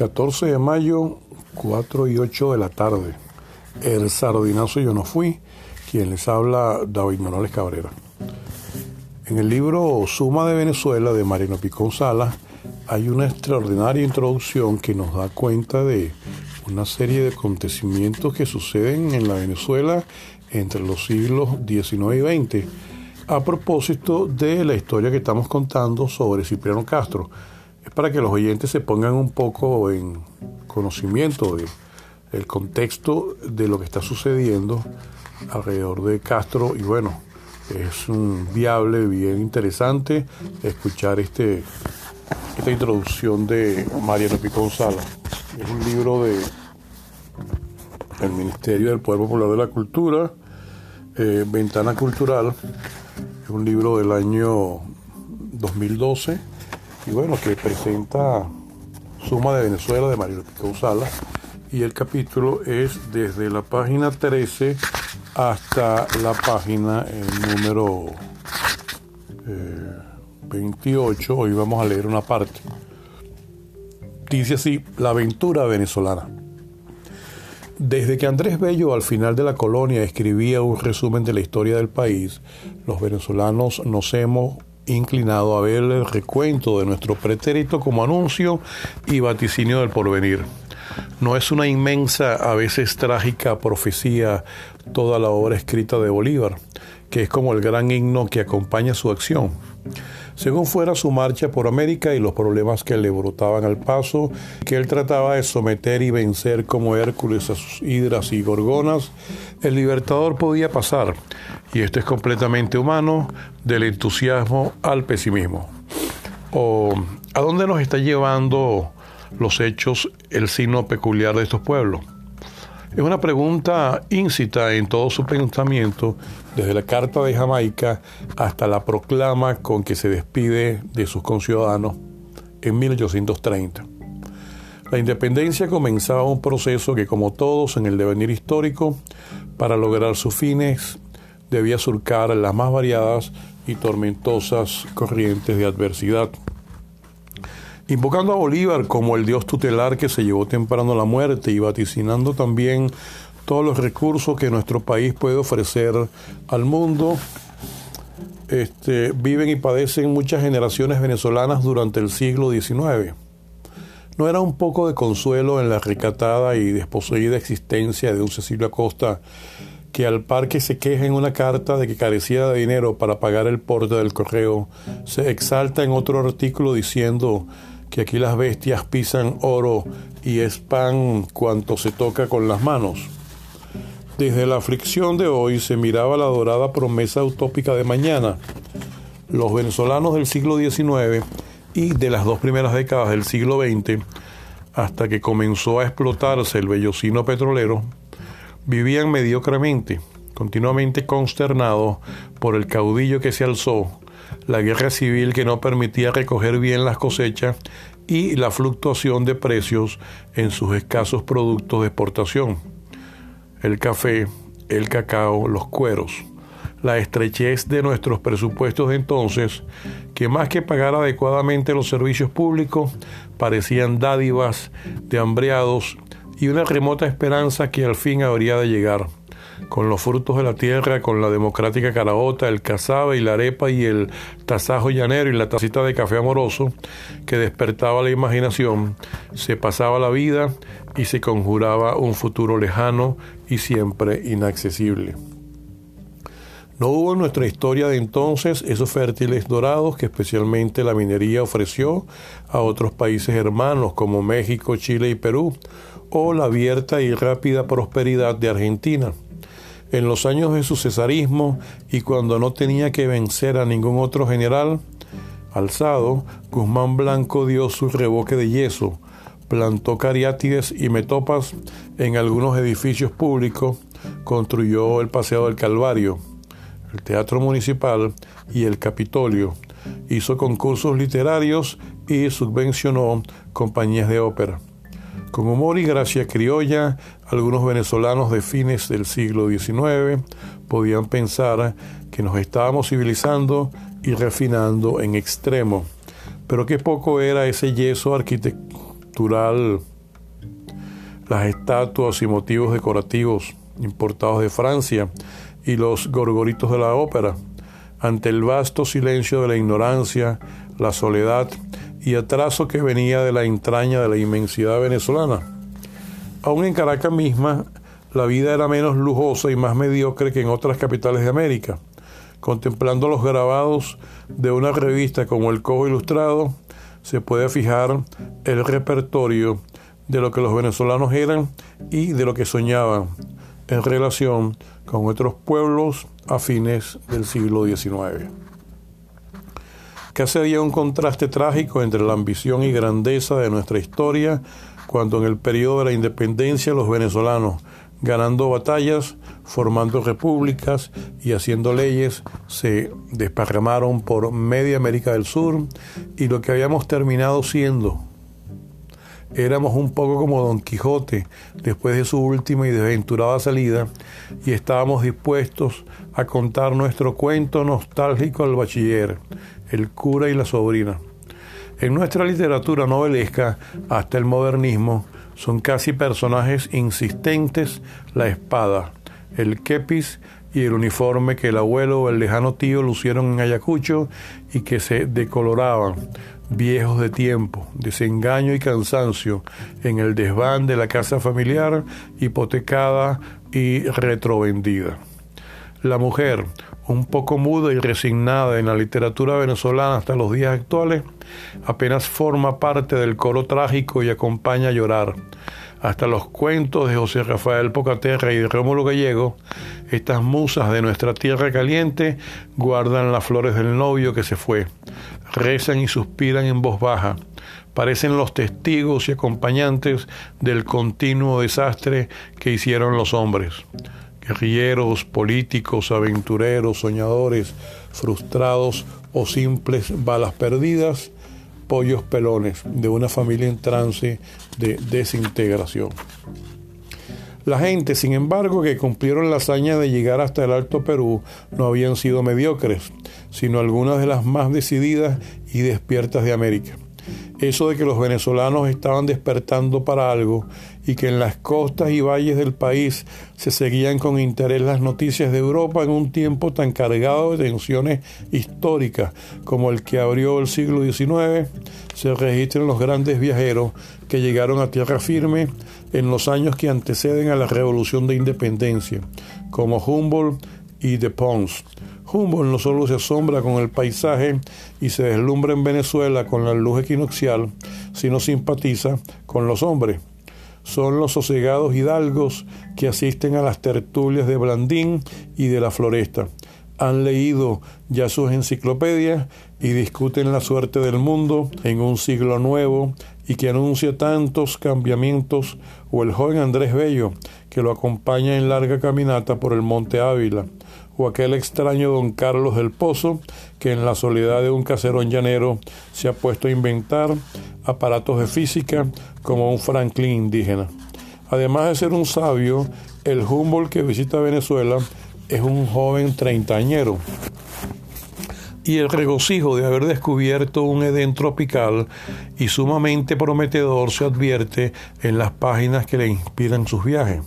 14 de mayo, 4 y 8 de la tarde. El sardinazo yo no fui, quien les habla David Morales Cabrera. En el libro Suma de Venezuela de Marino Picón Sala hay una extraordinaria introducción que nos da cuenta de una serie de acontecimientos que suceden en la Venezuela entre los siglos XIX y XX a propósito de la historia que estamos contando sobre Cipriano Castro para que los oyentes se pongan un poco en conocimiento de el contexto de lo que está sucediendo alrededor de Castro. Y bueno, es un viable, bien interesante escuchar este esta introducción de Mariano Picón Sala. Es un libro de el Ministerio del Poder Popular de la Cultura, eh, Ventana Cultural, es un libro del año 2012 y bueno, que presenta Suma de Venezuela de Mario Pico Sala y el capítulo es desde la página 13 hasta la página número 28. Eh, Hoy vamos a leer una parte. Dice así, la aventura venezolana. Desde que Andrés Bello al final de la colonia escribía un resumen de la historia del país, los venezolanos nos hemos inclinado a ver el recuento de nuestro pretérito como anuncio y vaticinio del porvenir. No es una inmensa, a veces trágica profecía toda la obra escrita de Bolívar, que es como el gran himno que acompaña su acción. Según fuera su marcha por América y los problemas que le brotaban al paso, que él trataba de someter y vencer como Hércules a sus hidras y gorgonas, el libertador podía pasar, y esto es completamente humano, del entusiasmo al pesimismo. ¿O a dónde nos está llevando los hechos el signo peculiar de estos pueblos? Es una pregunta íncita en todo su pensamiento, desde la Carta de Jamaica hasta la proclama con que se despide de sus conciudadanos en 1830. La independencia comenzaba un proceso que, como todos en el devenir histórico, para lograr sus fines, debía surcar las más variadas y tormentosas corrientes de adversidad. Invocando a Bolívar como el dios tutelar que se llevó temprano la muerte y vaticinando también todos los recursos que nuestro país puede ofrecer al mundo, este, viven y padecen muchas generaciones venezolanas durante el siglo XIX. ¿No era un poco de consuelo en la recatada y desposeída existencia de un Cecilio Acosta que al par que se queja en una carta de que carecía de dinero para pagar el porte del correo, se exalta en otro artículo diciendo que aquí las bestias pisan oro y es pan cuanto se toca con las manos. Desde la aflicción de hoy se miraba la dorada promesa utópica de mañana. Los venezolanos del siglo XIX y de las dos primeras décadas del siglo XX, hasta que comenzó a explotarse el vellocino petrolero, vivían mediocremente, continuamente consternados por el caudillo que se alzó, la guerra civil que no permitía recoger bien las cosechas y la fluctuación de precios en sus escasos productos de exportación. El café, el cacao, los cueros. La estrechez de nuestros presupuestos de entonces, que más que pagar adecuadamente los servicios públicos, parecían dádivas de hambreados y una remota esperanza que al fin habría de llegar, con los frutos de la tierra, con la democrática caraota, el cazabe y la arepa y el tasajo llanero y la tacita de café amoroso que despertaba la imaginación, se pasaba la vida y se conjuraba un futuro lejano y siempre inaccesible. No hubo en nuestra historia de entonces esos fértiles dorados que especialmente la minería ofreció a otros países hermanos como México, Chile y Perú, o la abierta y rápida prosperidad de Argentina. En los años de su cesarismo y cuando no tenía que vencer a ningún otro general, alzado, Guzmán Blanco dio su reboque de yeso, plantó cariátides y metopas en algunos edificios públicos, construyó el Paseo del Calvario, el Teatro Municipal y el Capitolio, hizo concursos literarios y subvencionó compañías de ópera. Con humor y gracia criolla, algunos venezolanos de fines del siglo XIX podían pensar que nos estábamos civilizando y refinando en extremo, pero qué poco era ese yeso arquitectónico las estatuas y motivos decorativos importados de Francia y los gorgoritos de la ópera, ante el vasto silencio de la ignorancia, la soledad y atraso que venía de la entraña de la inmensidad venezolana. Aún en Caracas misma, la vida era menos lujosa y más mediocre que en otras capitales de América. Contemplando los grabados de una revista como El Cojo Ilustrado, se puede fijar el repertorio de lo que los venezolanos eran y de lo que soñaban en relación con otros pueblos a fines del siglo XIX. Casi había un contraste trágico entre la ambición y grandeza de nuestra historia cuando en el periodo de la independencia los venezolanos, ganando batallas, formando repúblicas y haciendo leyes, se desparramaron por media América del Sur y lo que habíamos terminado siendo éramos un poco como Don Quijote después de su última y desventurada salida y estábamos dispuestos a contar nuestro cuento nostálgico al bachiller, el cura y la sobrina. En nuestra literatura novelesca, hasta el modernismo, son casi personajes insistentes la espada, el kepis y el uniforme que el abuelo o el lejano tío lucieron en Ayacucho y que se decoloraban, viejos de tiempo, desengaño y cansancio en el desván de la casa familiar, hipotecada y retrovendida. La mujer, un poco muda y resignada en la literatura venezolana hasta los días actuales, apenas forma parte del coro trágico y acompaña a llorar. Hasta los cuentos de José Rafael Pocaterra y de Rómulo Gallego, estas musas de nuestra tierra caliente guardan las flores del novio que se fue, rezan y suspiran en voz baja, parecen los testigos y acompañantes del continuo desastre que hicieron los hombres guerrilleros, políticos, aventureros, soñadores, frustrados o simples balas perdidas, pollos pelones de una familia en trance de desintegración. La gente, sin embargo, que cumplieron la hazaña de llegar hasta el Alto Perú no habían sido mediocres, sino algunas de las más decididas y despiertas de América eso de que los venezolanos estaban despertando para algo y que en las costas y valles del país se seguían con interés las noticias de Europa en un tiempo tan cargado de tensiones históricas como el que abrió el siglo XIX, se registran los grandes viajeros que llegaron a tierra firme en los años que anteceden a la Revolución de Independencia, como Humboldt y de Pons Humboldt no solo se asombra con el paisaje y se deslumbra en Venezuela con la luz equinoccial, sino simpatiza con los hombres. Son los sosegados hidalgos que asisten a las tertulias de Blandín y de la Floresta. Han leído ya sus enciclopedias y discuten la suerte del mundo en un siglo nuevo y que anuncia tantos cambiamientos, o el joven Andrés Bello, que lo acompaña en larga caminata por el Monte Ávila, aquel extraño don Carlos del Pozo, que en la soledad de un caserón llanero se ha puesto a inventar aparatos de física como un Franklin indígena. Además de ser un sabio, el Humboldt que visita Venezuela es un joven treintañero. Y el regocijo de haber descubierto un Edén tropical y sumamente prometedor se advierte en las páginas que le inspiran sus viajes.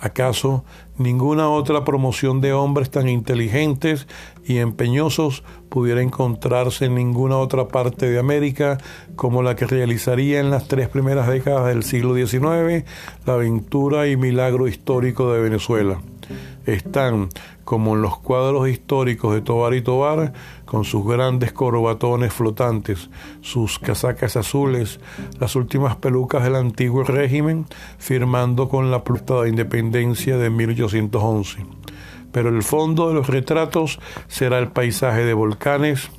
¿Acaso ninguna otra promoción de hombres tan inteligentes y empeñosos pudiera encontrarse en ninguna otra parte de América como la que realizaría en las tres primeras décadas del siglo XIX la aventura y milagro histórico de Venezuela? Están como en los cuadros históricos de Tobar y Tobar, con sus grandes corbatones flotantes, sus casacas azules, las últimas pelucas del antiguo régimen, firmando con la pluta de independencia de 1811. Pero el fondo de los retratos será el paisaje de volcanes,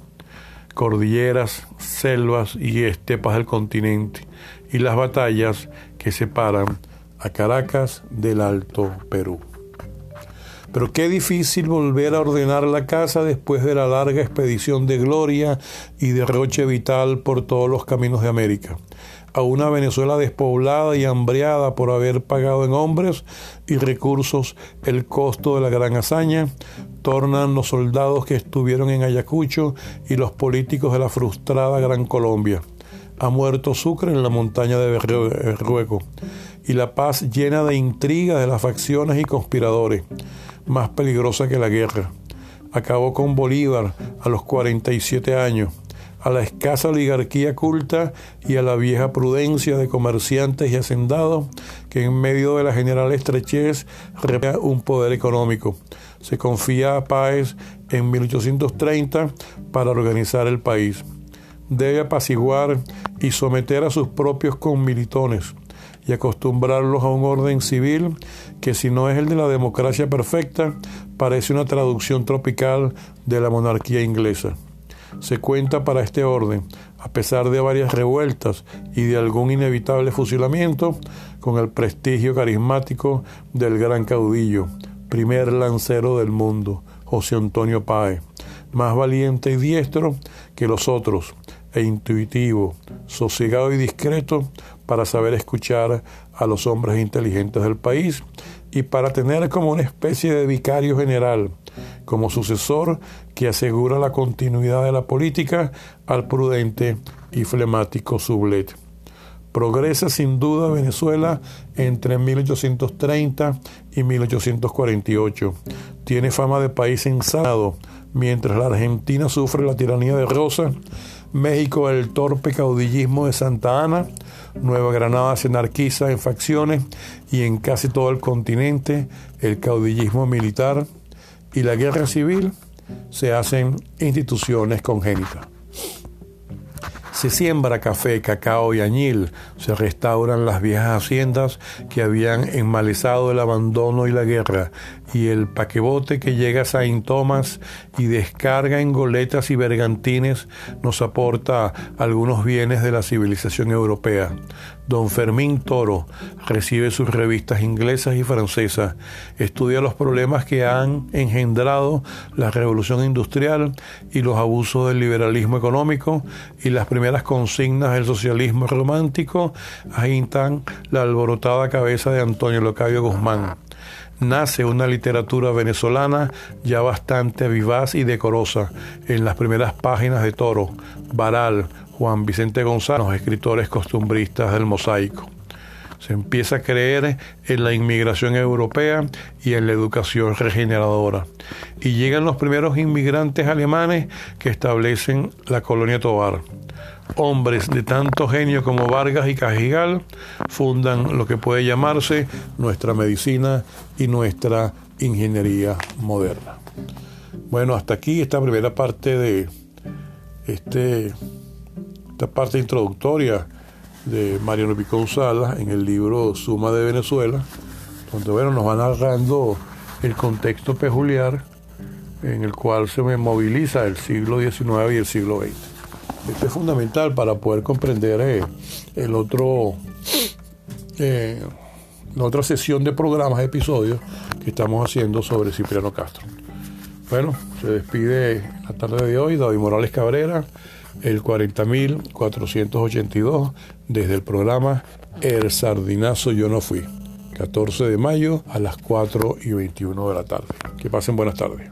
cordilleras, selvas y estepas del continente, y las batallas que separan a Caracas del Alto Perú. Pero qué difícil volver a ordenar la casa después de la larga expedición de gloria y derroche vital por todos los caminos de América. A una Venezuela despoblada y hambriada por haber pagado en hombres y recursos el costo de la gran hazaña, tornan los soldados que estuvieron en Ayacucho y los políticos de la frustrada Gran Colombia. Ha muerto Sucre en la montaña de Berrueco y la paz llena de intrigas de las facciones y conspiradores, más peligrosa que la guerra. Acabó con Bolívar a los 47 años, a la escasa oligarquía culta y a la vieja prudencia de comerciantes y hacendados que en medio de la general estrechez repea un poder económico. Se confía a Páez en 1830 para organizar el país. Debe apaciguar y someter a sus propios conmilitones acostumbrarlos a un orden civil que si no es el de la democracia perfecta, parece una traducción tropical de la monarquía inglesa. Se cuenta para este orden, a pesar de varias revueltas y de algún inevitable fusilamiento, con el prestigio carismático del gran caudillo, primer lancero del mundo, José Antonio Páez, más valiente y diestro que los otros, e intuitivo, sosegado y discreto para saber escuchar a los hombres inteligentes del país y para tener como una especie de vicario general, como sucesor que asegura la continuidad de la política al prudente y flemático Sublet. Progresa sin duda Venezuela entre 1830 y 1848. Tiene fama de país ensado, mientras la Argentina sufre la tiranía de Rosa México el torpe caudillismo de Santa Ana, Nueva Granada se anarquiza en facciones y en casi todo el continente el caudillismo militar y la guerra civil se hacen instituciones congénitas. Se siembra café, cacao y añil, se restauran las viejas haciendas que habían enmalezado el abandono y la guerra, y el paquebote que llega a Saint Thomas y descarga en goletas y bergantines nos aporta algunos bienes de la civilización europea. Don Fermín Toro recibe sus revistas inglesas y francesas, estudia los problemas que han engendrado la revolución industrial y los abusos del liberalismo económico y las primeras consignas del socialismo romántico. Agitan la alborotada cabeza de Antonio Locayo Guzmán. Nace una literatura venezolana ya bastante vivaz y decorosa en las primeras páginas de Toro, Baral, Juan Vicente González, escritores costumbristas del mosaico. Se empieza a creer en la inmigración europea y en la educación regeneradora. Y llegan los primeros inmigrantes alemanes que establecen la colonia Tobar hombres de tanto genio como Vargas y Cajigal fundan lo que puede llamarse nuestra medicina y nuestra ingeniería moderna. Bueno, hasta aquí esta primera parte de este, esta parte introductoria de Mariano Picón Sala en el libro Suma de Venezuela, donde bueno, nos va narrando el contexto peculiar en el cual se moviliza el siglo XIX y el siglo XX. Esto es fundamental para poder comprender eh, el otro, eh, la otra sesión de programas, episodios que estamos haciendo sobre Cipriano Castro. Bueno, se despide la tarde de hoy David Morales Cabrera, el 40.482, desde el programa El Sardinazo Yo No Fui, 14 de mayo a las 4 y 21 de la tarde. Que pasen buenas tardes.